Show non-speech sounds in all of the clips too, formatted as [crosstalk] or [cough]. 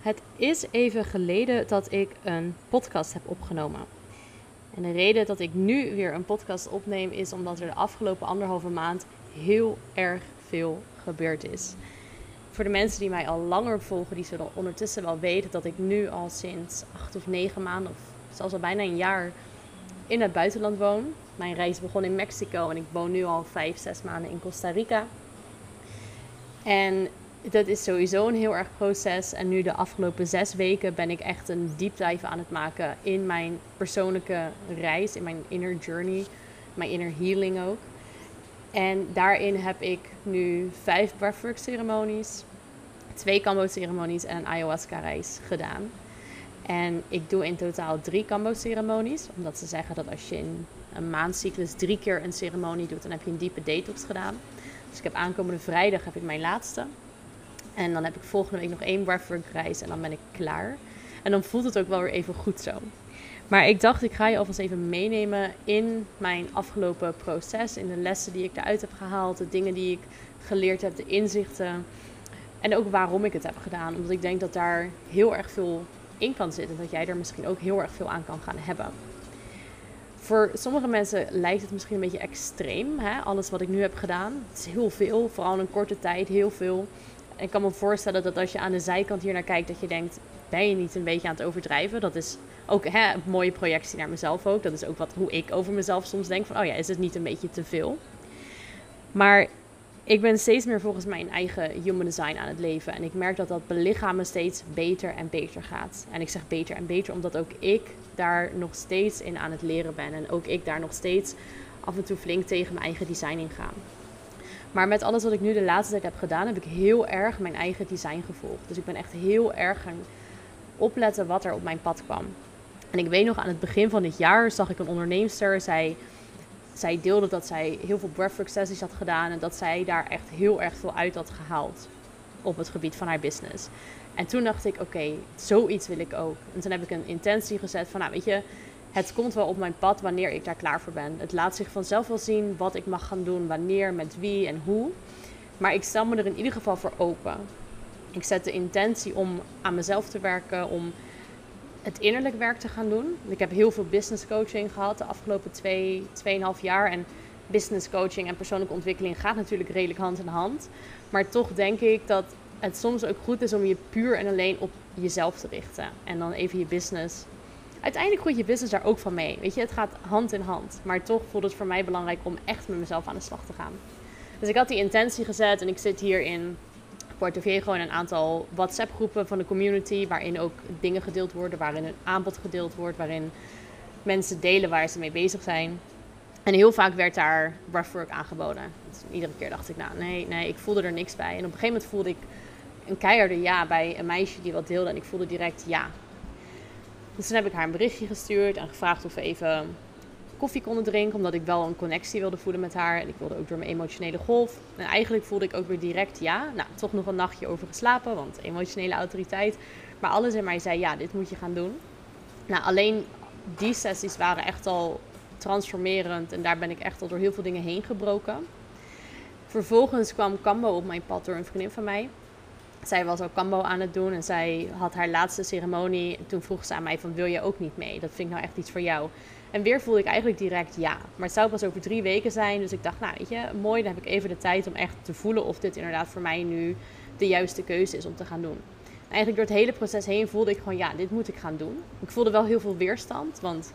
Het is even geleden dat ik een podcast heb opgenomen. En de reden dat ik nu weer een podcast opneem is omdat er de afgelopen anderhalve maand heel erg veel gebeurd is. Voor de mensen die mij al langer volgen, die zullen ondertussen wel weten dat ik nu al sinds acht of negen maanden, of zelfs al bijna een jaar, in het buitenland woon. Mijn reis begon in Mexico en ik woon nu al vijf, zes maanden in Costa Rica. En dat is sowieso een heel erg proces. En nu de afgelopen zes weken ben ik echt een deep dive aan het maken in mijn persoonlijke reis, in mijn inner journey, mijn inner healing ook. En daarin heb ik nu vijf breathwork ceremonies, twee kambo ceremonies en een ayahuasca reis gedaan. En ik doe in totaal drie kambo ceremonies, omdat ze zeggen dat als je in een maandcyclus drie keer een ceremonie doet, dan heb je een diepe detox gedaan. Dus ik heb aankomende vrijdag heb ik mijn laatste. En dan heb ik volgende week nog één breathwork reis en dan ben ik klaar. En dan voelt het ook wel weer even goed zo. Maar ik dacht, ik ga je alvast even meenemen in mijn afgelopen proces. In de lessen die ik eruit heb gehaald. De dingen die ik geleerd heb, de inzichten. En ook waarom ik het heb gedaan. Omdat ik denk dat daar heel erg veel in kan zitten. Dat jij er misschien ook heel erg veel aan kan gaan hebben. Voor sommige mensen lijkt het misschien een beetje extreem. Hè? Alles wat ik nu heb gedaan. Het is heel veel. Vooral in een korte tijd heel veel ik kan me voorstellen dat als je aan de zijkant hier naar kijkt, dat je denkt: ben je niet een beetje aan het overdrijven? Dat is ook hè, een mooie projectie naar mezelf ook. Dat is ook wat, hoe ik over mezelf soms denk: van oh ja, is het niet een beetje te veel? Maar ik ben steeds meer volgens mijn eigen human design aan het leven. En ik merk dat dat belichamen steeds beter en beter gaat. En ik zeg beter en beter omdat ook ik daar nog steeds in aan het leren ben. En ook ik daar nog steeds af en toe flink tegen mijn eigen design in ga. Maar met alles wat ik nu de laatste tijd heb gedaan, heb ik heel erg mijn eigen design gevolgd. Dus ik ben echt heel erg gaan opletten wat er op mijn pad kwam. En ik weet nog aan het begin van dit jaar zag ik een onderneemster. Zij, zij deelde dat zij heel veel breathwork sessies had gedaan. En dat zij daar echt heel erg veel uit had gehaald op het gebied van haar business. En toen dacht ik, oké, zoiets wil ik ook. En toen heb ik een intentie gezet van, nou weet je, het komt wel op mijn pad wanneer ik daar klaar voor ben. Het laat zich vanzelf wel zien wat ik mag gaan doen, wanneer, met wie en hoe. Maar ik stel me er in ieder geval voor open. Ik zet de intentie om aan mezelf te werken, om het innerlijk werk te gaan doen. Ik heb heel veel business coaching gehad de afgelopen twee, tweeënhalf jaar. En business coaching en persoonlijke ontwikkeling gaat natuurlijk redelijk hand in hand. Maar toch denk ik dat het soms ook goed is om je puur en alleen op jezelf te richten. En dan even je business uiteindelijk groeit je business daar ook van mee. Weet je, het gaat hand in hand. Maar toch voelt het voor mij belangrijk om echt met mezelf aan de slag te gaan. Dus ik had die intentie gezet en ik zit hier in Puerto Viejo in een aantal WhatsApp-groepen van de community. Waarin ook dingen gedeeld worden, waarin een aanbod gedeeld wordt, waarin mensen delen waar ze mee bezig zijn. En heel vaak werd daar breathwork aangeboden. Dus iedere keer dacht ik, nou nee, nee, ik voelde er niks bij. En op een gegeven moment voelde ik een keiharde ja bij een meisje die wat deelde. En ik voelde direct ja, dus toen heb ik haar een berichtje gestuurd en gevraagd of we even koffie konden drinken. Omdat ik wel een connectie wilde voelen met haar. En ik wilde ook door mijn emotionele golf. En eigenlijk voelde ik ook weer direct ja. Nou, toch nog een nachtje over geslapen, want emotionele autoriteit. Maar alles in mij zei ja, dit moet je gaan doen. Nou, alleen die sessies waren echt al transformerend. En daar ben ik echt al door heel veel dingen heen gebroken. Vervolgens kwam Cambo op mijn pad door een vriendin van mij zij was ook kambo aan het doen en zij had haar laatste ceremonie. En toen vroeg ze aan mij van, wil je ook niet mee? Dat vind ik nou echt iets voor jou. En weer voelde ik eigenlijk direct ja. Maar het zou pas over drie weken zijn. Dus ik dacht, nou weet je, mooi. Dan heb ik even de tijd om echt te voelen of dit inderdaad voor mij nu de juiste keuze is om te gaan doen. eigenlijk door het hele proces heen voelde ik gewoon, ja, dit moet ik gaan doen. Ik voelde wel heel veel weerstand, want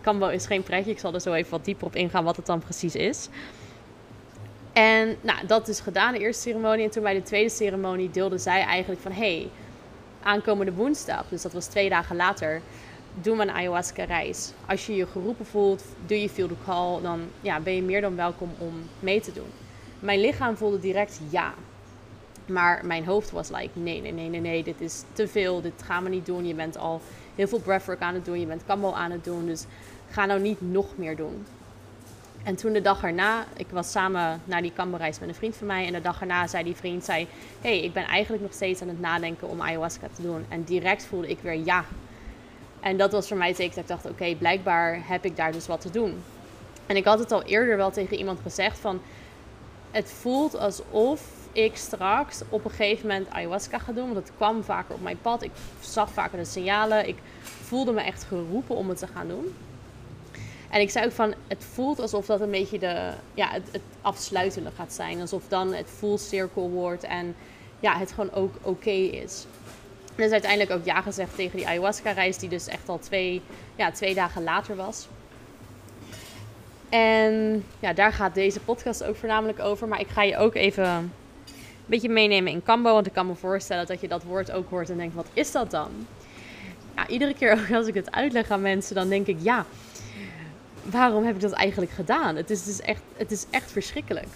kambo is geen pretje. Ik zal er zo even wat dieper op ingaan wat het dan precies is. En nou, dat is gedaan, de eerste ceremonie. En toen bij de tweede ceremonie deelde zij eigenlijk van... hey, aankomende woensdag, dus dat was twee dagen later... doen we een ayahuasca-reis. Als je je geroepen voelt, do you feel the call... dan ja, ben je meer dan welkom om mee te doen. Mijn lichaam voelde direct ja. Maar mijn hoofd was like, nee, nee, nee, nee, nee, dit is te veel. Dit gaan we niet doen. Je bent al heel veel breathwork aan het doen. Je bent kambo aan het doen. Dus ga nou niet nog meer doen. En toen de dag erna, ik was samen naar die kamberreis met een vriend van mij. En de dag erna zei die vriend, zei, hey, ik ben eigenlijk nog steeds aan het nadenken om ayahuasca te doen. En direct voelde ik weer ja. En dat was voor mij teken dat ik dacht, oké, blijkbaar heb ik daar dus wat te doen. En ik had het al eerder wel tegen iemand gezegd van, het voelt alsof ik straks op een gegeven moment ayahuasca ga doen. Want het kwam vaker op mijn pad. Ik zag vaker de signalen. Ik voelde me echt geroepen om het te gaan doen. En ik zei ook van, het voelt alsof dat een beetje de, ja, het, het afsluitende gaat zijn. Alsof dan het full circle wordt en ja, het gewoon ook oké is. En is uiteindelijk ook ja gezegd tegen die ayahuasca-reis, die dus echt al twee, ja, twee dagen later was. En ja, daar gaat deze podcast ook voornamelijk over. Maar ik ga je ook even een beetje meenemen in Cambo. Want ik kan me voorstellen dat je dat woord ook hoort en denkt, wat is dat dan? Ja, iedere keer [laughs] als ik het uitleg aan mensen, dan denk ik, ja, waarom heb ik dat eigenlijk gedaan? Het is dus echt, het is echt verschrikkelijk.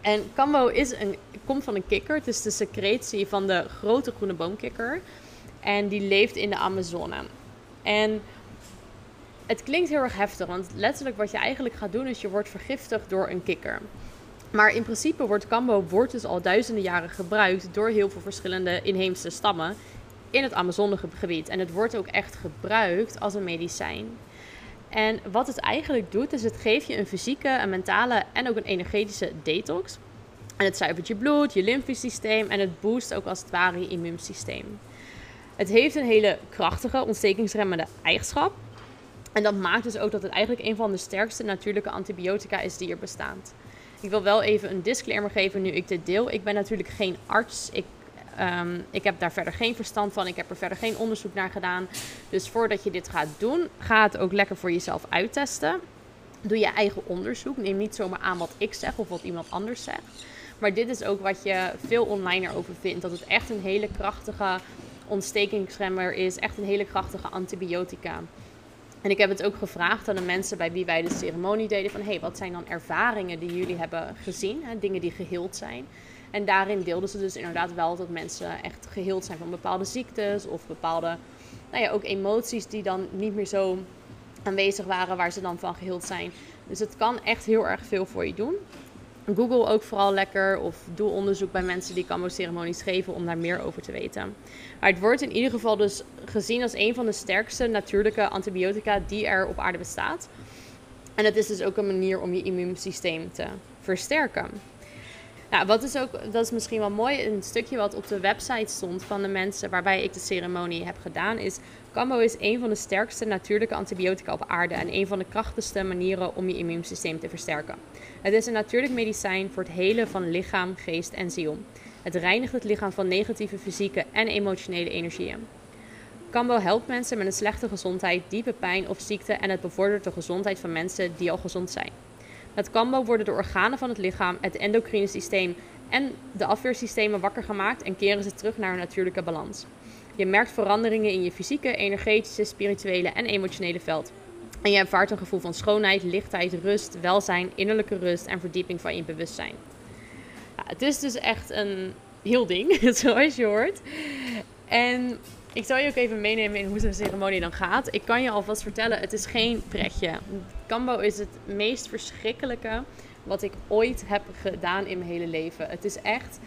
En Cambo is een, komt van een kikker. Het is de secretie van de grote groene boomkikker. En die leeft in de Amazone. En het klinkt heel erg heftig, want letterlijk wat je eigenlijk gaat doen is je wordt vergiftigd door een kikker. Maar in principe wordt Cambo wordt dus al duizenden jaren gebruikt door heel veel verschillende inheemse stammen in het Amazonegebied. En het wordt ook echt gebruikt als een medicijn. En wat het eigenlijk doet, is het geeft je een fysieke, een mentale en ook een energetische detox. En het zuivert je bloed, je lymfesysteem en het boost ook als het ware je immuunsysteem. Het heeft een hele krachtige ontstekingsremmende eigenschap. En dat maakt dus ook dat het eigenlijk een van de sterkste natuurlijke antibiotica is die er bestaat. Ik wil wel even een disclaimer geven nu ik dit deel. Ik ben natuurlijk geen arts. Ik, um, ik heb daar verder geen verstand van. Ik heb er verder geen onderzoek naar gedaan. Dus voordat je dit gaat doen, ga het ook lekker voor jezelf uittesten. Doe je eigen onderzoek. Neem niet zomaar aan wat ik zeg of wat iemand anders zegt. Maar dit is ook wat je veel online erover vindt. Dat het echt een hele krachtige ontstekingsremmer is. Echt een hele krachtige antibiotica. En ik heb het ook gevraagd aan de mensen bij wie wij de ceremonie deden: van hey, wat zijn dan ervaringen die jullie hebben gezien? Hè? Dingen die geheeld zijn. En daarin deelden ze dus inderdaad wel dat mensen echt geheeld zijn van bepaalde ziektes of bepaalde, nou ja, ook emoties die dan niet meer zo aanwezig waren waar ze dan van geheeld zijn. Dus het kan echt heel erg veel voor je doen. Google ook vooral lekker of doe onderzoek bij mensen die Kambo-ceremonies geven om daar meer over te weten. Maar het wordt in ieder geval dus gezien als een van de sterkste natuurlijke antibiotica die er op aarde bestaat. En het is dus ook een manier om je immuunsysteem te versterken. Nou, wat is ook, dat is misschien wel mooi, een stukje wat op de website stond van de mensen waarbij ik de ceremonie heb gedaan, is Cambo is een van de sterkste natuurlijke antibiotica op aarde en een van de krachtigste manieren om je immuunsysteem te versterken. Het is een natuurlijk medicijn voor het helen van lichaam, geest en ziel. Het reinigt het lichaam van negatieve fysieke en emotionele energieën. Cambo helpt mensen met een slechte gezondheid, diepe pijn of ziekte en het bevordert de gezondheid van mensen die al gezond zijn. Met Cambo worden de organen van het lichaam, het endocrine systeem en de afweersystemen wakker gemaakt en keren ze terug naar hun natuurlijke balans. Je merkt veranderingen in je fysieke, energetische, spirituele en emotionele veld. En je ervaart een gevoel van schoonheid, lichtheid, rust, welzijn, innerlijke rust en verdieping van je bewustzijn. Ja, het is dus echt een heel ding, [laughs] zoals je hoort. En ik zal je ook even meenemen in hoe zo'n ceremonie dan gaat. Ik kan je alvast vertellen, het is geen pretje. Kambo is het meest verschrikkelijke wat ik ooit heb gedaan in mijn hele leven. Het is echt,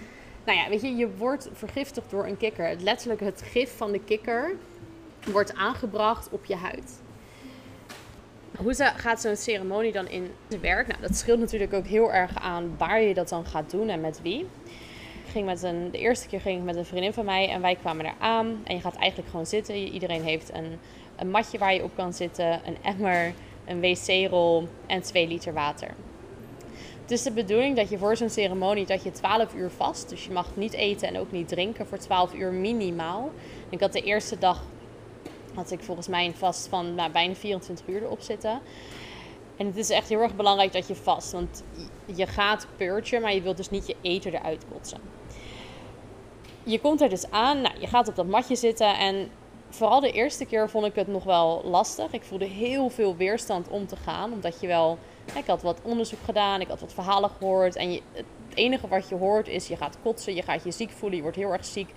nou ja, weet je, je wordt vergiftigd door een kikker. Letterlijk het gif van de kikker wordt aangebracht op je huid. Hoe gaat zo'n ceremonie dan in de werk? Nou, dat scheelt natuurlijk ook heel erg aan waar je dat dan gaat doen en met wie. Ging met de eerste keer ging ik met een vriendin van mij en wij kwamen er aan. En je gaat eigenlijk gewoon zitten. Iedereen heeft een, een matje waar je op kan zitten, een emmer, een wc-rol en 2 liter water. Het is de bedoeling dat je voor zo'n ceremonie dat je 12 uur vast. Dus je mag niet eten en ook niet drinken voor 12 uur minimaal. Ik had de eerste dag had ik volgens mij een vast van nou, bijna 24 uur erop zitten. En het is echt heel erg belangrijk dat je vast. Want je gaat purgen, maar je wilt dus niet je eten eruit kotsen. Je komt er dus aan. Nou, je gaat op dat matje zitten. En vooral de eerste keer vond ik het nog wel lastig. Ik voelde heel veel weerstand om te gaan. Omdat je wel... Ik had wat onderzoek gedaan. Ik had wat verhalen gehoord. En je, het enige wat je hoort is je gaat kotsen. Je gaat je ziek voelen. Je wordt heel erg ziek.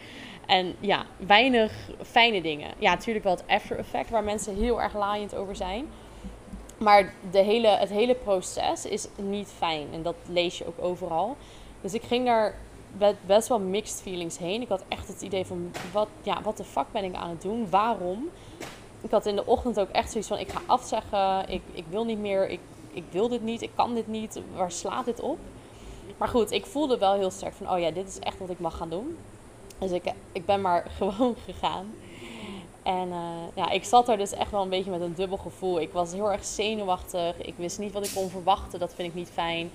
En ja, weinig fijne dingen. Ja, natuurlijk wel het after effect waar mensen heel erg laaiend over zijn. Maar de hele, het hele proces is niet fijn. En dat lees je ook overal. Dus ik ging daar best wel mixed feelings heen. Ik had echt het idee van, wat, ja, wat de fuck ben ik aan het doen? Waarom? Ik had in de ochtend ook echt zoiets van, ik ga afzeggen. Ik, ik wil niet meer. Ik, ik wil dit niet. Ik kan dit niet. Waar slaat dit op? Maar goed, ik voelde wel heel sterk van, oh ja, dit is echt wat ik mag gaan doen. Dus ik, ik ben maar [laughs] gewoon gegaan. En uh, ja, ik zat er dus echt wel een beetje met een dubbel gevoel. Ik was heel erg zenuwachtig. Ik wist niet wat ik kon verwachten. Dat vind ik niet fijn.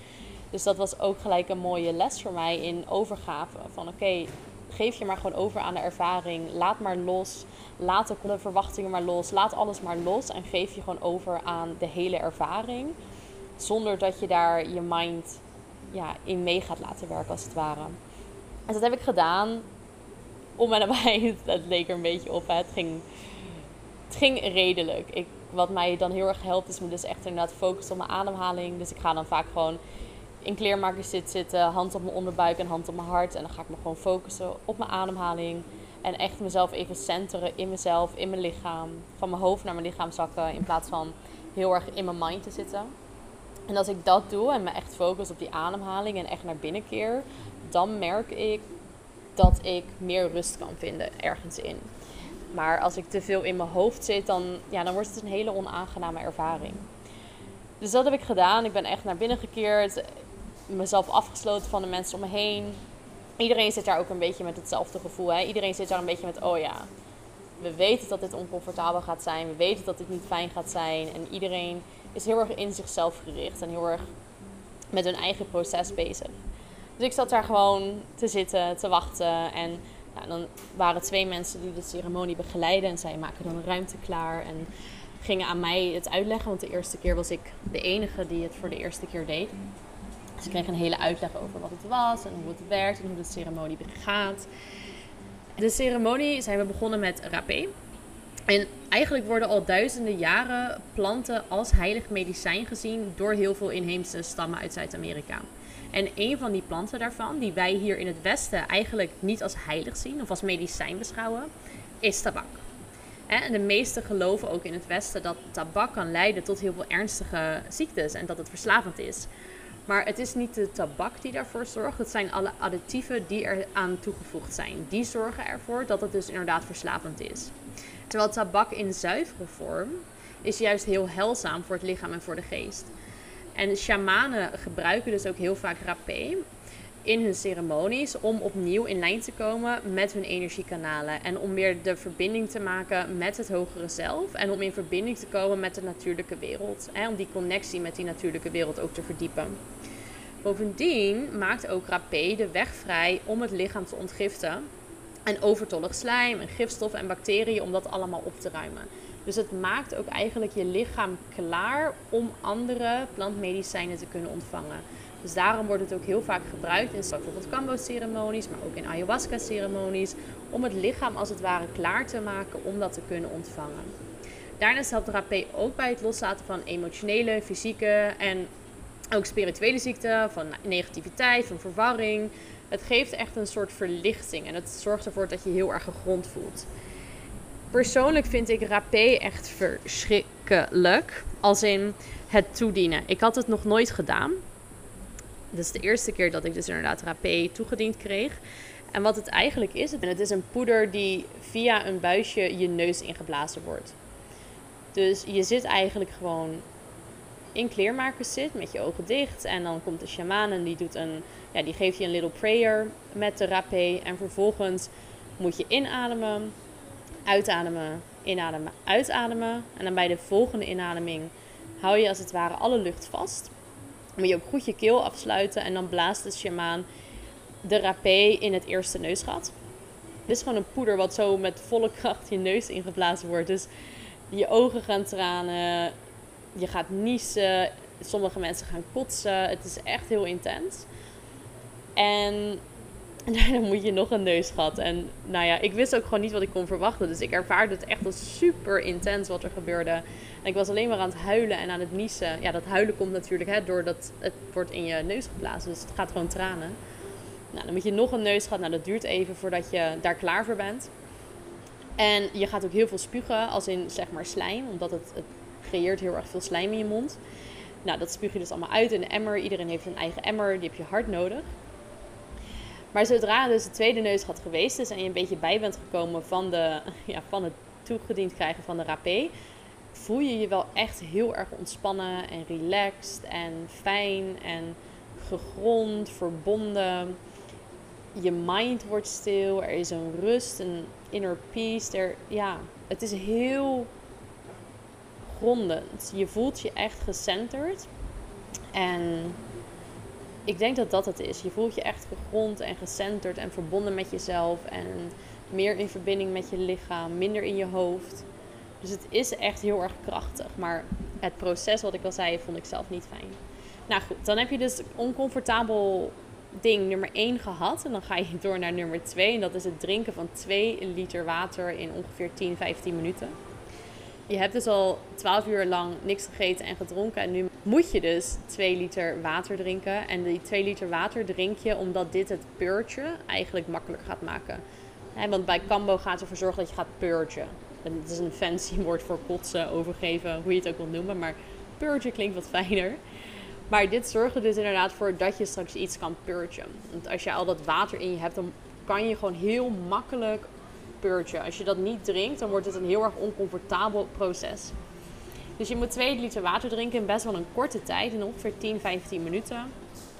Dus dat was ook gelijk een mooie les voor mij in overgave. Van oké, geef je maar gewoon over aan de ervaring. Laat maar los. Laat de verwachtingen maar los. Laat alles maar los. En geef je gewoon over aan de hele ervaring. Zonder dat je daar je mind ja, in mee gaat laten werken, als het ware. En dat heb ik gedaan. Om en nabij. [laughs] Het leek er een beetje op. Het ging, het ging redelijk. Ik, wat mij dan heel erg helpt, is me dus echt inderdaad focussen op mijn ademhaling. Dus ik ga dan vaak gewoon in kleermakers zit zitten, hand op mijn onderbuik en hand op mijn hart. En dan ga ik me gewoon focussen op mijn ademhaling. En echt mezelf even centeren in mezelf, in mijn lichaam. Van mijn hoofd naar mijn lichaam zakken. In plaats van heel erg in mijn mind te zitten. En als ik dat doe en me echt focus op die ademhaling en echt naar binnen keer, dan merk ik dat ik meer rust kan vinden ergens in. Maar als ik te veel in mijn hoofd zit, dan, ja, dan wordt het een hele onaangename ervaring. Dus dat heb ik gedaan. Ik ben echt naar binnen gekeerd mezelf afgesloten van de mensen om me heen. Iedereen zit daar ook een beetje met hetzelfde gevoel. Hè? Iedereen zit daar een beetje met, oh ja, we weten dat dit oncomfortabel gaat zijn. We weten dat dit niet fijn gaat zijn. En iedereen is heel erg in zichzelf gericht en heel erg met hun eigen proces bezig. Dus ik zat daar gewoon te zitten, te wachten. En nou, dan waren twee mensen die de ceremonie begeleiden. En zij maken dan een ruimte klaar. En gingen aan mij het uitleggen. Want de eerste keer was ik de enige die het voor de eerste keer deed. Ik kreeg een hele uitleg over wat het was en hoe het werkt en hoe de ceremonie gaat. De ceremonie zijn we begonnen met rapé. En eigenlijk worden al duizenden jaren planten als heilig medicijn gezien door heel veel inheemse stammen uit Zuid-Amerika. En een van die planten daarvan, die wij hier in het Westen eigenlijk niet als heilig zien of als medicijn beschouwen, is tabak. En de meesten geloven ook in het Westen dat tabak kan leiden tot heel veel ernstige ziektes en dat het verslavend is. Maar het is niet de tabak die daarvoor zorgt. Het zijn alle additieven die er aan toegevoegd zijn. Die zorgen ervoor dat het dus inderdaad verslavend is. Terwijl tabak in zuivere vorm is juist heel heilzaam voor het lichaam en voor de geest. En shamanen gebruiken dus ook heel vaak rapé in hun ceremonies om opnieuw in lijn te komen met hun energiekanalen. En om weer de verbinding te maken met het hogere zelf. En om in verbinding te komen met de natuurlijke wereld. Hè, om die connectie met die natuurlijke wereld ook te verdiepen. Bovendien maakt ook rapé de weg vrij om het lichaam te ontgiften. En overtollig slijm en gifstoffen en bacteriën om dat allemaal op te ruimen. Dus het maakt ook eigenlijk je lichaam klaar om andere plantmedicijnen te kunnen ontvangen. Dus daarom wordt het ook heel vaak gebruikt in bijvoorbeeld kambo-ceremonies, maar ook in ayahuasca-ceremonies, om het lichaam als het ware klaar te maken om dat te kunnen ontvangen. Daarnaast helpt rapé ook bij het loslaten van emotionele, fysieke en ook spirituele ziekten, van negativiteit, van verwarring. Het geeft echt een soort verlichting en het zorgt ervoor dat je heel erg gegrond voelt. Persoonlijk vind ik rapé echt verschrikkelijk. Als in het toedienen. Ik had het nog nooit gedaan. Dit is de eerste keer dat ik dus inderdaad rapé toegediend kreeg. En wat het eigenlijk is, het is een poeder die via een buisje je neus ingeblazen wordt. Dus je zit eigenlijk gewoon in kleermakers zit met je ogen dicht. En dan komt de shaman en die, doet een, ja, die geeft je een little prayer met de rapé. En vervolgens moet je inademen, uitademen, inademen, uitademen. En dan bij de volgende inademing hou je als het ware alle lucht vast moet je ook goed je keel afsluiten en dan blaast de shamaan de rapé in het eerste neusgat. Dit is gewoon een poeder wat zo met volle kracht je neus ingeblazen wordt. Dus je ogen gaan tranen, je gaat niezen, sommige mensen gaan kotsen. Het is echt heel intens. En [laughs] daarna moet je nog een neusgat. En nou ja, ik wist ook gewoon niet wat ik kon verwachten. Dus ik ervaarde het echt als super intens wat er gebeurde. En ik was alleen maar aan het huilen en aan het niezen. Ja, dat huilen komt natuurlijk hè, doordat het wordt in je neus geblazen. Dus het gaat gewoon tranen. Nou, dan moet je nog een neusgat. Nou, dat duurt even voordat je daar klaar voor bent. En je gaat ook heel veel spugen, als in zeg maar slijm. Omdat het, het creëert heel erg veel slijm in je mond. Nou, dat spuug je dus allemaal uit in een emmer. Iedereen heeft een eigen emmer. Die heb je hard nodig. Maar zodra dus de tweede neusgat geweest is en je een beetje bij bent gekomen van, de, [laughs] ja, van het toegediend krijgen van de rapé, voel je je wel echt heel erg ontspannen en relaxed en fijn en gegrond, verbonden. Je mind wordt stil, er is een rust, een inner peace. Er, ja, het is heel grondend. Je voelt je echt gecenterd. En ik denk dat dat het is. Je voelt je echt gegrond en gecenterd en verbonden met jezelf. En meer in verbinding met je lichaam, minder in je hoofd. Dus het is echt heel erg krachtig. Maar het proces, wat ik al zei, vond ik zelf niet fijn. Nou goed, dan heb je dus oncomfortabel ding nummer 1 gehad. En dan ga je door naar nummer 2. En dat is het drinken van 2 liter water in ongeveer 10, 15 minuten. Je hebt dus al 12 uur lang niks gegeten en gedronken. En nu moet je dus 2 liter water drinken. En die 2 liter water drink je omdat dit het purge eigenlijk makkelijker gaat maken. want bij Cambo gaat ervoor zorgen dat je gaat purgen. Het is een fancy [laughs] woord voor kotsen, overgeven, hoe je het ook wil noemen. Maar purge klinkt wat fijner. Maar dit zorgt er dus inderdaad voor dat je straks iets kan purgen. Want als je al dat water in je hebt, dan kan je gewoon heel makkelijk Als je dat niet drinkt, dan wordt het een heel erg oncomfortabel proces. Dus je moet 2 liter water drinken in best wel een korte tijd, in ongeveer 10, 15 minuten.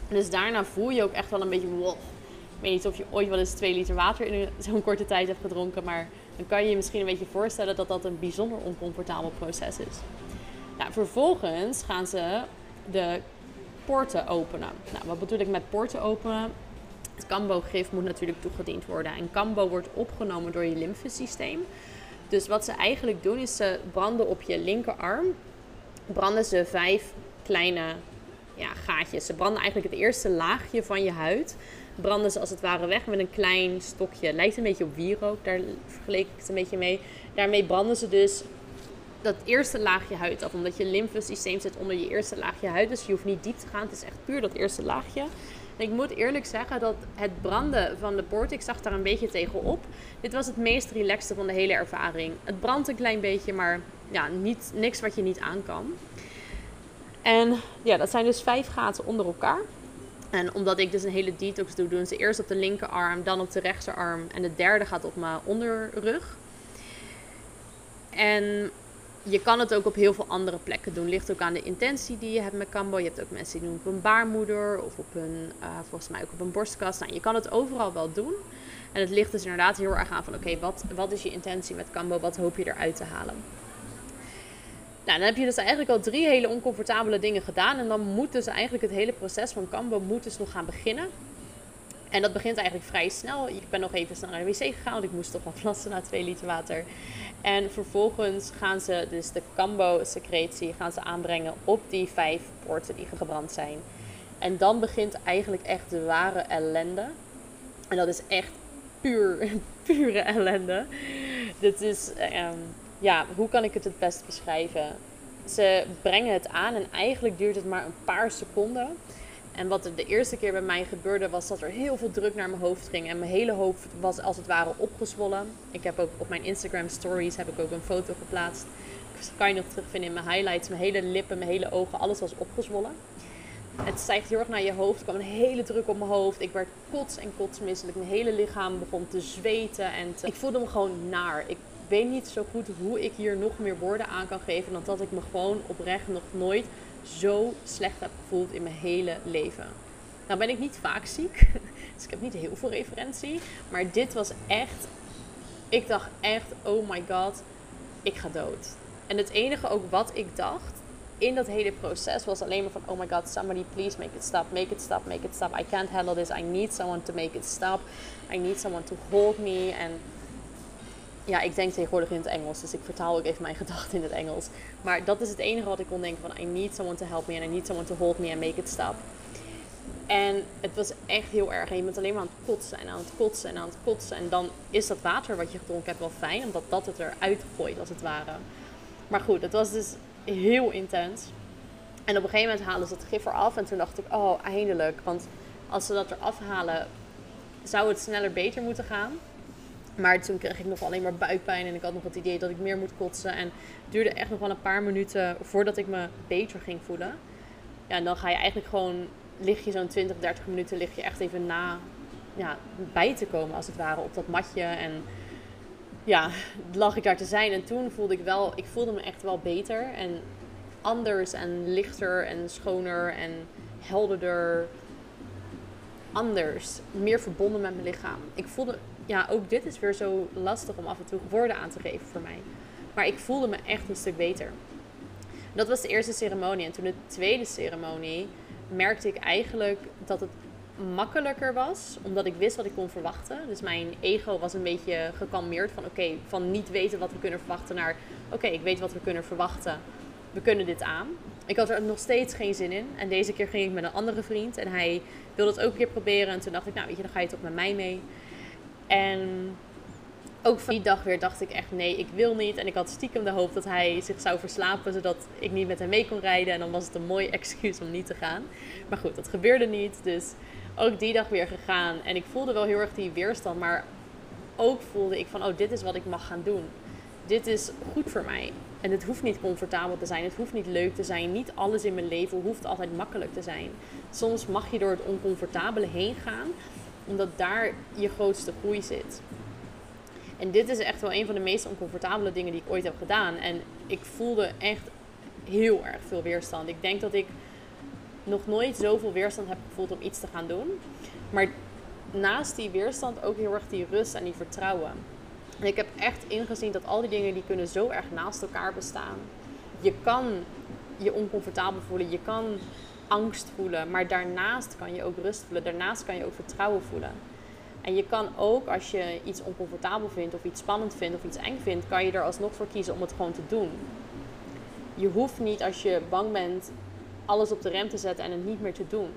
Dus daarna voel je ook echt wel een beetje wow. Ik weet niet of je ooit wel eens 2 liter water in zo'n korte tijd hebt gedronken, maar dan kan je je misschien een beetje voorstellen dat dat een bijzonder oncomfortabel proces is. Nou, vervolgens gaan ze de poorten openen. Nou, wat bedoel ik met poorten openen? Het Cambo-gif moet natuurlijk toegediend worden. En Cambo wordt opgenomen door je lymfesysteem. Dus wat ze eigenlijk doen is ze branden op je linkerarm. Branden ze vijf kleine ja, gaatjes. Ze branden eigenlijk het eerste laagje van je huid. Branden ze als het ware weg met een klein stokje. Lijkt een beetje op wierook, daar vergeleek ik het een beetje mee. Daarmee branden ze dus dat eerste laagje huid af. Omdat je lymfesysteem zit onder je eerste laagje huid. Dus je hoeft niet diep te gaan. Het is echt puur dat eerste laagje. Ik moet eerlijk zeggen dat het branden van de poort, ik zag daar een beetje tegenop. Dit was het meest relaxte van de hele ervaring. Het brandt een klein beetje, maar ja, niet, niks wat je niet aan kan. En ja, dat zijn dus vijf gaten onder elkaar. En omdat ik dus een hele detox doe, doen ze eerst op de linkerarm, dan op de rechterarm. En de derde gaat op mijn onderrug. En je kan het ook op heel veel andere plekken doen. Ligt ook aan de intentie die je hebt met Cambo. Je hebt ook mensen die doen op een baarmoeder of op een, uh, volgens mij ook op een borstkast. Nou, je kan het overal wel doen. En het ligt dus inderdaad heel erg aan van oké, wat, wat is je intentie met Cambo? Wat hoop je eruit te halen? Nou, dan heb je dus eigenlijk al drie hele oncomfortabele dingen gedaan. En dan moet dus eigenlijk het hele proces van Cambo moet dus nog gaan beginnen. En dat begint eigenlijk vrij snel. Ik ben nog even snel naar de wc gegaan, want ik moest toch wat plassen na twee liter water. En vervolgens gaan ze dus de Cambo-secretie gaan ze aanbrengen op die vijf poorten die gebrand zijn. En dan begint eigenlijk echt de ware ellende. En dat is echt puur, [laughs] pure ellende. Dit is, um, ja, hoe kan ik het het best beschrijven? Ze brengen het aan en eigenlijk duurt het maar een paar seconden. En wat er de eerste keer bij mij gebeurde, was dat er heel veel druk naar mijn hoofd ging. En mijn hele hoofd was als het ware opgezwollen. Ik heb ook op mijn Instagram stories heb ik ook een foto geplaatst. Dat kan je nog terugvinden in mijn highlights. Mijn hele lippen, mijn hele ogen, alles was opgezwollen. Het stijgt heel erg naar je hoofd. Er kwam een hele druk op mijn hoofd. Ik werd kots en kotsmisselijk. Mijn hele lichaam begon te zweten. En ik voelde me gewoon naar. Ik weet niet zo goed hoe ik hier nog meer woorden aan kan geven. Dan dat ik me gewoon oprecht nog nooit zo slecht heb gevoeld in mijn hele leven. Nou ben ik niet vaak ziek, [laughs] dus ik heb niet heel veel referentie. Maar dit was echt, ik dacht echt, oh my god, ik ga dood. En het enige ook wat ik dacht in dat hele proces was alleen maar van, oh my god, somebody please make it stop, make it stop, make it stop. I can't handle this, I need someone to make it stop. I need someone to hold me. En ja, ik denk tegenwoordig in het Engels, dus ik vertaal ook even mijn [laughs] gedachten in het Engels. Maar dat is het enige wat ik kon denken van I need someone to help me and I need someone to hold me and make it stop. En het was echt heel erg. En je bent alleen maar aan het kotsen en aan het kotsen en aan het kotsen. En dan is dat water wat je gedronken hebt wel fijn, omdat dat het eruit gooit als het ware. Maar goed, het was dus heel intens. En op een gegeven moment halen ze het gif eraf. En toen dacht ik, oh, eindelijk. Want als ze dat eraf halen, zou het sneller beter moeten gaan. Maar toen kreeg ik nog alleen maar buikpijn en ik had nog het idee dat ik meer moet kotsen. En het duurde echt nog wel een paar minuten voordat ik me beter ging voelen. Ja, en dan ga je eigenlijk gewoon, lig je zo'n 20, 30 minuten, lig je echt even na ja, bij te komen als het ware op dat matje. En ja, lag ik daar te zijn. En toen voelde ik wel, ik voelde me echt wel beter. En anders en lichter en schoner en helderder. anders, meer verbonden met mijn lichaam. Ik voelde, ja, ook dit is weer zo lastig om af en toe woorden aan te geven voor mij. Maar ik voelde me echt een stuk beter. Dat was de eerste ceremonie. En toen de tweede ceremonie merkte ik eigenlijk dat het makkelijker was, omdat ik wist wat ik kon verwachten. Dus mijn ego was een beetje gekalmeerd van oké, van niet weten wat we kunnen verwachten naar oké, ik weet wat we kunnen verwachten. We kunnen dit aan. Ik had er nog steeds geen zin in. En deze keer ging ik met een andere vriend en hij wilde het ook een keer proberen. En toen dacht ik, nou weet je, dan ga je toch met mij mee. En ook van die dag weer dacht ik echt nee, ik wil niet. En ik had stiekem de hoop dat hij zich zou verslapen, zodat ik niet met hem mee kon rijden. En dan was het een mooi [laughs] excuus om niet te gaan. Maar goed, dat gebeurde niet. Dus ook die dag weer gegaan. En ik voelde wel heel erg die weerstand, maar ook voelde ik van, oh, dit is wat ik mag gaan doen. Dit is goed voor mij. En het hoeft niet comfortabel te zijn, het hoeft niet leuk te zijn. Niet alles in mijn leven hoeft altijd makkelijk te zijn. Soms mag je door het oncomfortabele heen gaan, omdat daar je grootste groei zit. En dit is echt wel een van de meest oncomfortabele dingen die ik ooit heb gedaan. En ik voelde echt heel erg veel weerstand. Ik denk dat ik nog nooit zoveel weerstand heb gevoeld om iets te gaan doen. Maar naast die weerstand ook heel erg die rust en die vertrouwen. En ik heb echt ingezien dat al die dingen die kunnen zo erg naast elkaar bestaan. Je kan je oncomfortabel voelen, je kan angst voelen, maar daarnaast kan je ook rust voelen, daarnaast kan je ook vertrouwen voelen. En je kan ook, als je iets oncomfortabel vindt, of iets spannend vindt, of iets eng vindt, kan je er alsnog voor kiezen om het gewoon te doen. Je hoeft niet als je bang bent alles op de rem te zetten en het niet meer te doen.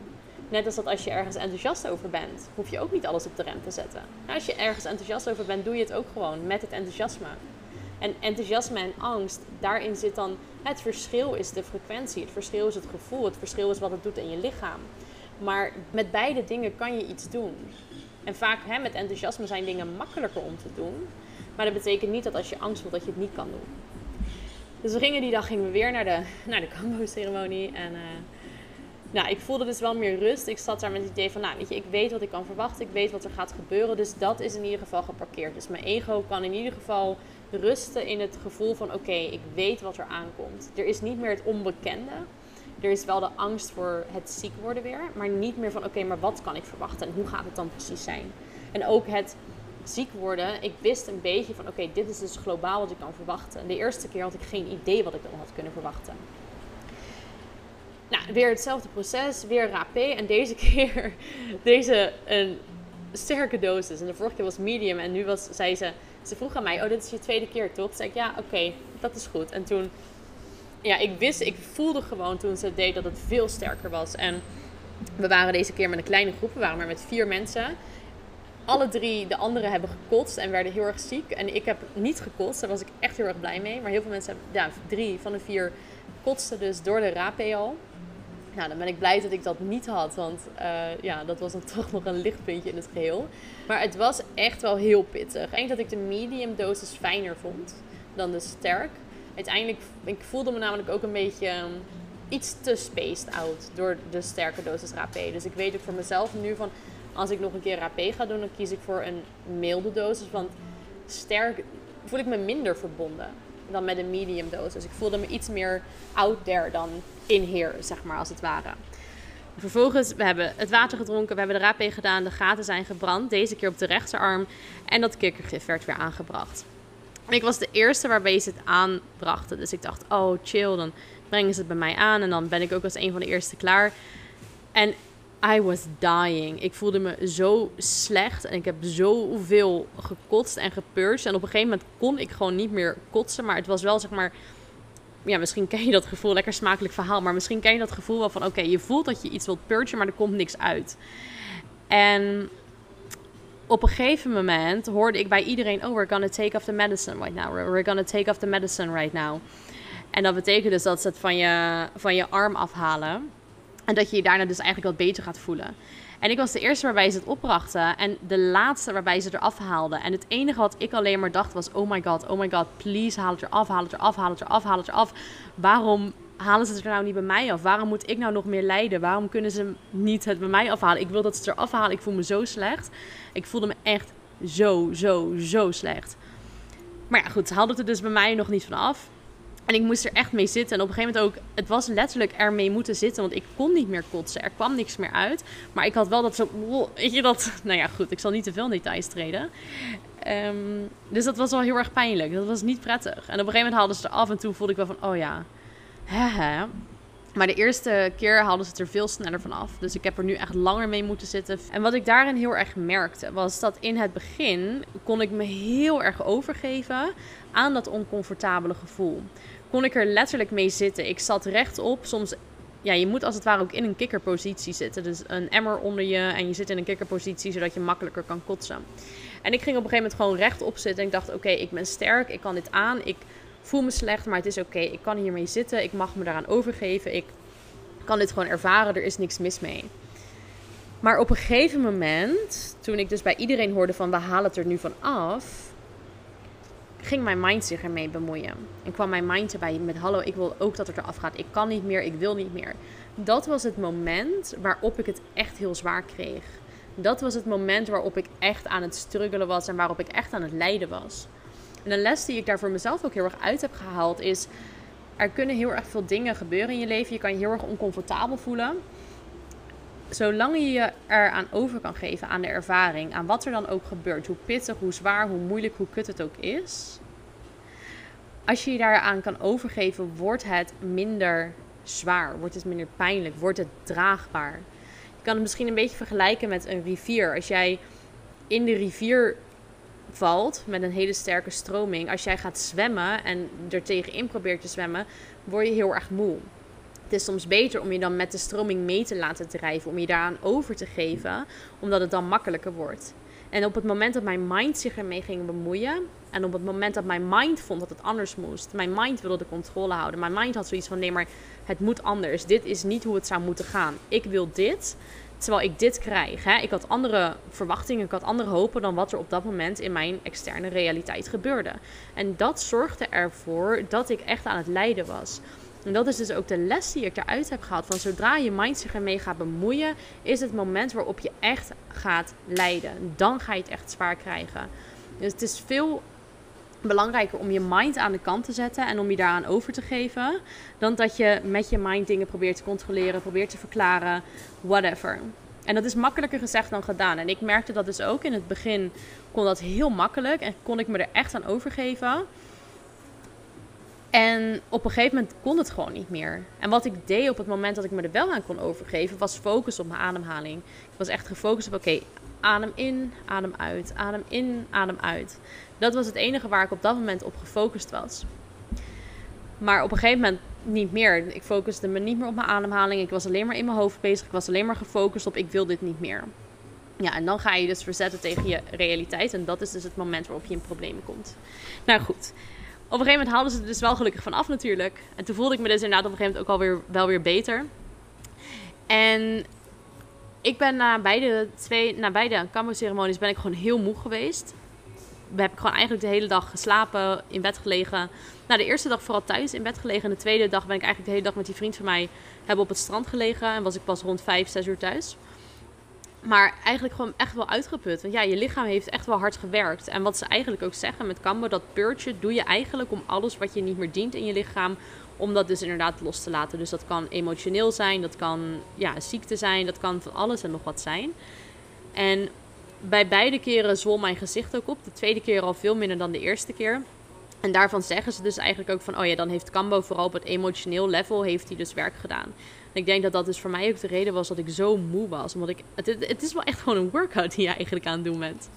Net als dat als je ergens enthousiast over bent, hoef je ook niet alles op de rem te zetten. als je ergens enthousiast over bent, doe je het ook gewoon met het enthousiasme. En enthousiasme en angst, daarin zit dan het verschil is de frequentie, het verschil is het gevoel, het verschil is wat het doet in je lichaam. Maar met beide dingen kan je iets doen. En vaak hè, met enthousiasme zijn dingen makkelijker om te doen. Maar dat betekent niet dat als je angst voelt dat je het niet kan doen. Dus we gingen die dag gingen we weer naar de, naar de Kambo-ceremonie. En uh, nou, ik voelde dus wel meer rust. Ik zat daar met het idee van, nou weet je, ik weet wat ik kan verwachten. Ik weet wat er gaat gebeuren. Dus dat is in ieder geval geparkeerd. Dus mijn ego kan in ieder geval rusten in het gevoel van, oké, ik weet wat er aankomt. Er is niet meer het onbekende. Er is wel de angst voor het ziek worden weer. Maar niet meer van, oké, maar wat kan ik verwachten? En hoe gaat het dan precies zijn? En ook het ziek worden, ik wist een beetje van oké, dit is dus globaal wat ik kan verwachten. De eerste keer had ik geen idee wat ik dan had kunnen verwachten. Nou, weer hetzelfde proces, weer rapé. En deze [laughs] keer, deze een sterke dosis. En de vorige keer was medium. En nu was, zei ze, ze vroeg aan mij, oh dit is je tweede keer toch? Toen zei ik, ja oké, dat is goed. En toen, ja, ik wist, ik voelde gewoon toen ze het deed dat het veel sterker was. En we waren deze keer met een kleine groep, we waren maar met vier mensen alle drie de anderen hebben gekotst en werden heel erg ziek. En ik heb niet gekotst, daar was ik echt heel erg blij mee. Maar heel veel mensen hebben, ja, drie van de vier kotsten dus door de rapé al. Nou, dan ben ik blij dat ik dat niet had, want uh, ja, dat was dan [laughs] toch nog een lichtpuntje in het geheel. Maar het was echt wel heel pittig. Ik denk dat ik de medium dosis fijner vond dan de sterk. Uiteindelijk, ik voelde me namelijk ook een beetje um, iets te spaced out door de sterke dosis rapé. Dus ik weet ook voor mezelf nu van, als ik nog een keer rapé ga doen, dan kies ik voor een milde dosis. Want sterk voel ik me minder verbonden dan met een medium dosis. Ik voelde me iets meer out there dan in here, zeg maar, als het ware. Vervolgens, we hebben het water gedronken, we hebben de rapé gedaan, de gaten zijn gebrand. Deze keer op de rechterarm. En dat kikkergif werd weer aangebracht. ik was de eerste waarbij ze het aanbrachten. Dus ik dacht, oh chill, dan brengen ze het bij mij aan. En dan ben ik ook als een van de eerste klaar. En I was dying. Ik voelde me zo slecht en ik heb zoveel gekotst en gepurged. En op een gegeven moment kon ik gewoon niet meer kotsen. Maar het was wel zeg maar. Ja, misschien ken je dat gevoel, lekker smakelijk verhaal. Maar misschien ken je dat gevoel wel van: oké, je voelt dat je iets wilt purgen, maar er komt niks uit. En op een gegeven moment hoorde ik bij iedereen: Oh, we're gonna take off the medicine right now. We're gonna take off the medicine right now. En dat betekent dus dat ze het van je, van je arm afhalen. En dat je je daarna dus eigenlijk wat beter gaat voelen. En ik was de eerste waarbij ze het opbrachten. En de laatste waarbij ze eraf haalden. En het enige wat ik alleen maar dacht was: oh my god, oh my god, please haal het eraf, haal het eraf, haal het eraf, haal het eraf. Waarom halen ze het er nou niet bij mij af? Waarom moet ik nou nog meer lijden? Waarom kunnen ze niet het bij mij afhalen? Ik wil dat ze het eraf halen. Ik voel me zo slecht. Ik voelde me echt zo, zo, zo slecht. Maar ja, goed, ze hadden het er dus bij mij nog niet van af. En ik moest er echt mee zitten. En op een gegeven moment ook, het was letterlijk ermee moeten zitten. Want ik kon niet meer kotsen. Er kwam niks meer uit. Maar ik had wel dat zo, weet je dat, [laughs] nou ja goed, ik zal niet te veel details treden. Ehm, dus dat was wel heel erg pijnlijk. Dat was niet prettig. En op een gegeven moment haalden ze er af en toe voelde ik wel van, oh ja, hè Maar de eerste keer haalden ze het er veel sneller van af. Dus ik heb er nu echt langer mee moeten zitten. En wat ik daarin heel erg merkte, was dat in het begin kon ik me heel erg overgeven aan dat oncomfortabele gevoel kon ik er letterlijk mee zitten. Ik zat rechtop. Soms, ja, je moet als het ware ook in een kikkerpositie zitten. Dus een emmer onder je en je zit in een kikkerpositie zodat je makkelijker kan kotsen. En ik ging op een gegeven moment gewoon rechtop zitten en ik dacht: oké, ik ben sterk, ik kan dit aan. Ik voel me slecht, maar het is oké. Ik kan hiermee zitten, ik mag me daaraan overgeven. Ik kan dit gewoon ervaren, er is niks mis mee. Maar op een gegeven moment, toen ik dus bij iedereen hoorde van we halen het er nu van af, ging mijn mind zich ermee bemoeien. En kwam mijn mind erbij met hallo, ik wil ook dat het eraf gaat. Ik kan niet meer, ik wil niet meer. Dat was het moment waarop ik het echt heel zwaar kreeg. Dat was het moment waarop ik echt aan het struggelen was en waarop ik echt aan het lijden was. En een les die ik daar voor mezelf ook heel erg uit heb gehaald is: er kunnen heel erg veel dingen gebeuren in je leven. Je kan je heel erg oncomfortabel voelen. Zolang je je eraan over kan geven aan de ervaring, aan wat er dan ook gebeurt, hoe pittig, hoe zwaar, hoe moeilijk, hoe kut het ook is. Als je je daaraan kan overgeven, wordt het minder zwaar, wordt het minder pijnlijk, wordt het draagbaar. Je kan het misschien een beetje vergelijken met een rivier. Als jij in de rivier valt met een hele sterke stroming, als jij gaat zwemmen en er tegenin probeert te zwemmen, word je heel erg moe. Het is soms beter om je dan met de stroming mee te laten drijven, om je daaraan over te geven, omdat het dan makkelijker wordt. En op het moment dat mijn mind zich ermee ging bemoeien, en op het moment dat mijn mind vond dat het anders moest, mijn mind wilde de controle houden. Mijn mind had zoiets van: nee, maar het moet anders. Dit is niet hoe het zou moeten gaan. Ik wil dit, terwijl ik dit krijg. Hè? Ik had andere verwachtingen, ik had andere hopen dan wat er op dat moment in mijn externe realiteit gebeurde. En dat zorgde ervoor dat ik echt aan het lijden was. En dat is dus ook de les die ik eruit heb gehad. Van zodra je mind zich ermee gaat bemoeien, is het moment waarop je echt gaat lijden. Dan ga je het echt zwaar krijgen. Dus het is veel belangrijker om je mind aan de kant te zetten en om je daaraan over te geven. Dan dat je met je mind dingen probeert te controleren, probeert te verklaren, whatever. En dat is makkelijker gezegd dan gedaan. En ik merkte dat dus ook in het begin kon dat heel makkelijk en kon ik me er echt aan overgeven. En op een gegeven moment kon het gewoon niet meer. En wat ik deed op het moment dat ik me er wel aan kon overgeven, was focus op mijn ademhaling. Ik was echt gefocust op: oké, adem in, adem uit, adem in, adem uit. Dat was het enige waar ik op dat moment op gefocust was. Maar op een gegeven moment niet meer. Ik focuste me niet meer op mijn ademhaling. Ik was alleen maar in mijn hoofd bezig. Ik was alleen maar gefocust op: ik wil dit niet meer. Ja, en dan ga je dus verzetten tegen je realiteit. En dat is dus het moment waarop je in problemen komt. Nou goed. Op een gegeven moment haalden ze er dus wel gelukkig van af natuurlijk. En toen voelde ik me dus inderdaad op een gegeven moment ook alweer wel weer beter. En ik ben na beide, twee, na beide ceremonies ben ik gewoon heel moe geweest. We hebben gewoon eigenlijk de hele dag geslapen, in bed gelegen. Nou, de eerste dag vooral thuis in bed gelegen. En de tweede dag ben ik eigenlijk de hele dag met die vriend van mij hebben op het strand gelegen. En was ik pas rond 5, 6 uur thuis. Maar eigenlijk gewoon echt wel uitgeput. Want ja, je lichaam heeft echt wel hard gewerkt. En wat ze eigenlijk ook zeggen met Kambo, dat purge doe je eigenlijk om alles wat je niet meer dient in je lichaam, om dat dus inderdaad los te laten. Dus dat kan emotioneel zijn, dat kan ja, ziekte zijn, dat kan van alles en nog wat zijn. En bij beide keren zwol mijn gezicht ook op. De tweede keer al veel minder dan de eerste keer. En daarvan zeggen ze dus eigenlijk ook van, oh ja, dan heeft Kambo vooral op het emotioneel level heeft hij dus werk gedaan ik denk dat dat dus voor mij ook de reden was dat ik zo moe was. Omdat ik, het, het is wel echt gewoon een workout die je eigenlijk aan het doen bent.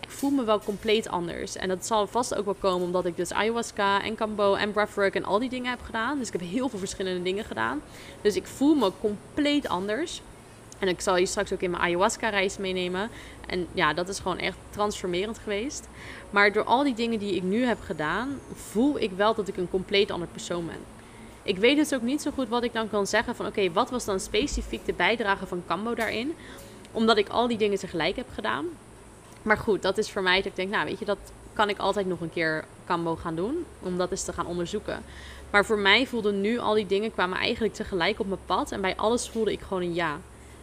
Ik voel me wel compleet anders. En dat zal vast ook wel komen omdat ik dus ayahuasca en kambo en breathwork en al die dingen heb gedaan. Dus ik heb heel veel verschillende dingen gedaan. Dus ik voel me compleet anders. En ik zal je straks ook in mijn ayahuasca-reis meenemen. En ja, dat is gewoon echt transformerend geweest. Maar door al die dingen die ik nu heb gedaan, voel ik wel dat ik een compleet ander persoon ben. Ik weet dus ook niet zo goed wat ik dan kan zeggen van oké, wat was dan specifiek de bijdrage van Cambo daarin? Omdat ik al die dingen tegelijk heb gedaan. Maar goed, dat is voor mij dat ik denk, nou weet je, dat kan ik altijd nog een keer Cambo gaan doen. Om dat eens te gaan onderzoeken. Maar voor mij voelden nu al die dingen kwamen eigenlijk tegelijk op mijn pad. En bij alles voelde ik gewoon een ja.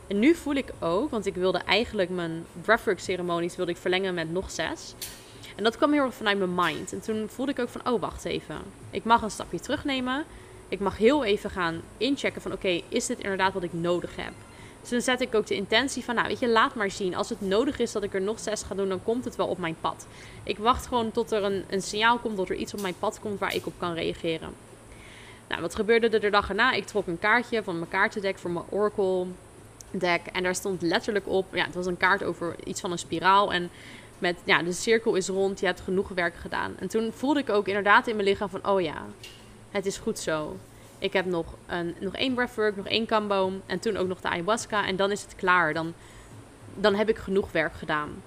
En nu voel ik ook, want ik wilde eigenlijk mijn breathwork ceremonies wilde ik verlengen met nog zes. En dat kwam heel erg vanuit mijn mind. En toen voelde ik ook van, oh wacht even. Ik mag een stapje terugnemen. Ik mag heel even gaan inchecken van, oké, is dit inderdaad wat ik nodig heb? Dus dan zet ik ook de intentie van, nou weet je, laat maar zien. Als het nodig is dat ik er nog zes ga doen, dan komt het wel op mijn pad. Ik wacht gewoon tot er een, een signaal komt, dat er iets op mijn pad komt waar ik op kan reageren. Nou, wat gebeurde er de dag erna? Ik trok een kaartje van mijn kaartendek voor mijn Oracle deck. En daar stond letterlijk op, ja, het was een kaart over iets van een spiraal. En met, ja, de cirkel is rond, je hebt genoeg werk gedaan. En toen voelde ik ook inderdaad in mijn lichaam van, oh ja, het is goed zo. Ik heb nog, een, nog één breathwork, nog één kambo en toen ook nog de ayahuasca. En dan is het klaar. Dan, dan heb ik genoeg werk gedaan.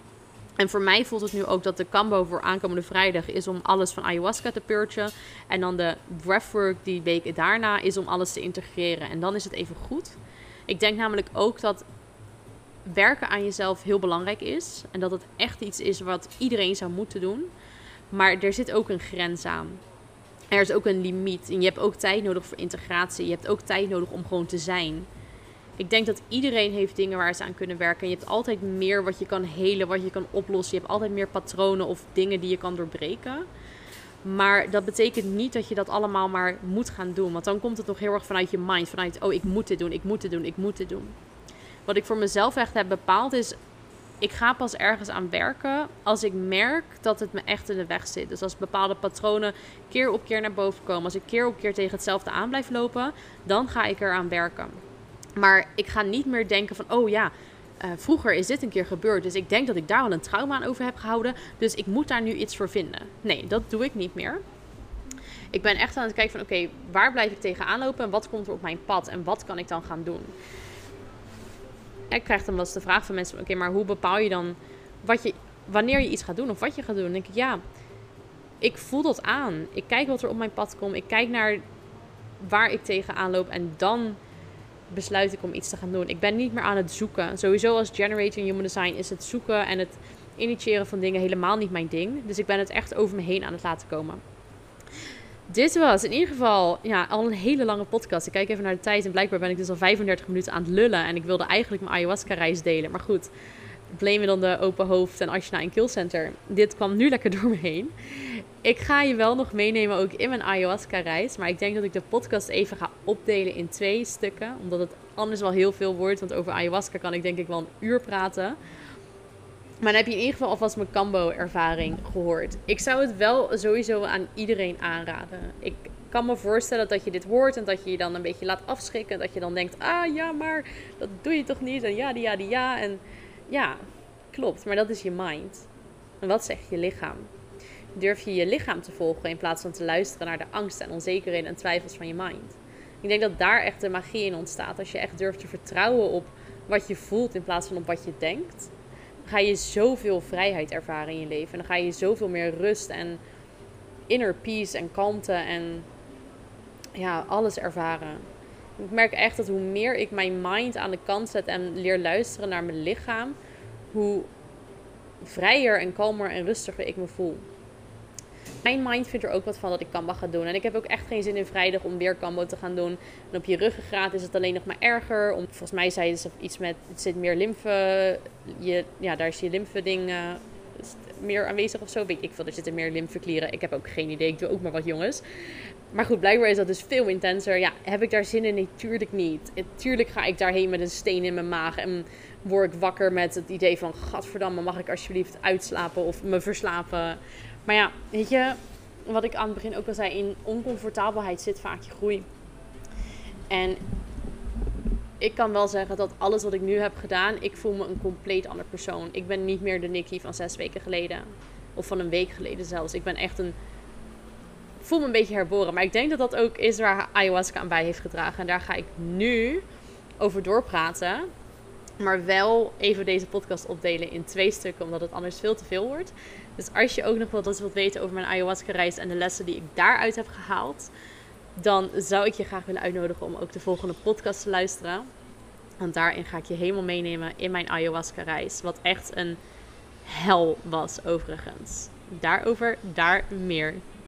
En voor mij voelt het nu ook dat de kambo voor aankomende vrijdag is om alles van ayahuasca te purgen. En dan de breathwork die week daarna is om alles te integreren. En dan is het even goed. Ik denk namelijk ook dat werken aan jezelf heel belangrijk is. En dat het echt iets is wat iedereen zou moeten doen. Maar er zit ook een grens aan. Er is ook een limiet. En je hebt ook tijd nodig voor integratie. Je hebt ook tijd nodig om gewoon te zijn. Ik denk dat iedereen heeft dingen waar ze aan kunnen werken. Je hebt altijd meer wat je kan helen, wat je kan oplossen. Je hebt altijd meer patronen of dingen die je kan doorbreken. Maar dat betekent niet dat je dat allemaal maar moet gaan doen. Want dan komt het nog heel erg vanuit je mind. Vanuit, oh, ik moet dit doen, ik moet dit doen, ik moet dit doen. Wat ik voor mezelf echt heb bepaald is, ik ga pas ergens aan werken als ik merk dat het me echt in de weg zit. Dus als bepaalde patronen keer op keer naar boven komen, als ik keer op keer tegen hetzelfde aan blijf lopen, dan ga ik eraan werken. Maar ik ga niet meer denken van, oh ja, uh, vroeger is dit een keer gebeurd. Dus ik denk dat ik daar wel een trauma aan over heb gehouden. Dus ik moet daar nu iets voor vinden. Nee, dat doe ik niet meer. Ik ben echt aan het kijken van, oké, waar blijf ik tegenaan lopen en wat komt er op mijn pad en wat kan ik dan gaan doen? ik krijg dan wel eens de vraag van mensen: oké, maar hoe bepaal je dan wat je, wanneer je iets gaat doen of wat je gaat doen? Dan denk ik, ja, ik voel dat aan. Ik kijk wat er op mijn pad komt. Ik kijk naar waar ik tegenaan loop en dan besluit ik om iets te gaan doen. Ik ben niet meer aan het zoeken. Sowieso als generator human design is het zoeken en het initiëren van dingen helemaal niet mijn ding. Dus ik ben het echt over me heen aan het laten komen dit was in ieder geval ja, al een hele lange podcast. Ik kijk even naar de tijd en blijkbaar ben ik dus al 35 minuten aan het lullen. En ik wilde eigenlijk mijn ayahuasca-reis delen. Maar goed, blame dan de open hoofd en Ashna in Kill Center. Dit kwam nu lekker door me heen. Ik ga je wel nog meenemen ook in mijn ayahuasca-reis. Maar ik denk dat ik de podcast even ga opdelen in twee stukken. Omdat het anders wel heel veel wordt. Want over ayahuasca kan ik denk ik wel een uur praten. Maar dan heb je in ieder geval alvast mijn Cambo-ervaring gehoord. Ik zou het wel sowieso aan iedereen aanraden. Ik kan me voorstellen dat je dit hoort en dat je je dan een beetje laat afschrikken. Dat je dan denkt, ah ja, maar dat doe je toch niet? En ja, die ja, die ja. En ja, klopt. Maar dat is je mind. En wat zegt je lichaam? Durf je je lichaam te volgen in plaats van te luisteren naar de angsten en onzekerheden en twijfels van je mind? Ik denk dat daar echt de magie in ontstaat. Als je echt durft te vertrouwen op wat je voelt in plaats van op wat je denkt ga je zoveel vrijheid ervaren in je leven. En dan ga je zoveel meer rust en inner peace en kalmte en ja, alles ervaren. Ik merk echt dat hoe meer ik mijn mind aan de kant zet en leer luisteren naar mijn lichaam, hoe vrijer en kalmer en rustiger ik me voel. Mijn mind vindt er ook wat van dat ik Kamba ga doen. En ik heb ook echt geen zin in vrijdag om weer Kambo te gaan doen. En op je ruggengraat is het alleen nog maar erger. Volgens mij zei ze iets met, het zit meer lymfe, ja, daar is je lymfe ding uh, meer aanwezig of zo. Weet ik veel, er zitten meer lymfeklieren. Ik heb ook geen idee, ik doe ook maar wat jongens. Maar goed, blijkbaar is dat dus veel intenser. Ja, heb ik daar zin in? Nee, niet. Tuurlijk ga ik daarheen met een steen in mijn maag en word ik wakker met het idee van... Gadverdamme, mag ik alsjeblieft uitslapen of me verslapen? Maar ja, weet je, wat ik aan het begin ook al zei, in oncomfortabelheid zit vaak je groei. En ik kan wel zeggen dat alles wat ik nu heb gedaan, ik voel me een compleet ander persoon. Ik ben niet meer de Nikki van zes weken geleden. Of van een week geleden zelfs. Ik ben echt een. Ik voel me een beetje herboren. Maar ik denk dat dat ook is waar ayahuasca aan bij heeft gedragen. En daar ga ik nu over doorpraten. Maar wel even deze podcast opdelen in twee stukken, omdat het anders veel te veel wordt. Dus als je ook nog wat wilt weten over mijn ayahuasca-reis en de lessen die ik daaruit heb gehaald, dan zou ik je graag willen uitnodigen om ook de volgende podcast te luisteren. Want daarin ga ik je helemaal meenemen in mijn ayahuasca-reis. Wat echt een hel was, overigens. Daarover, daar meer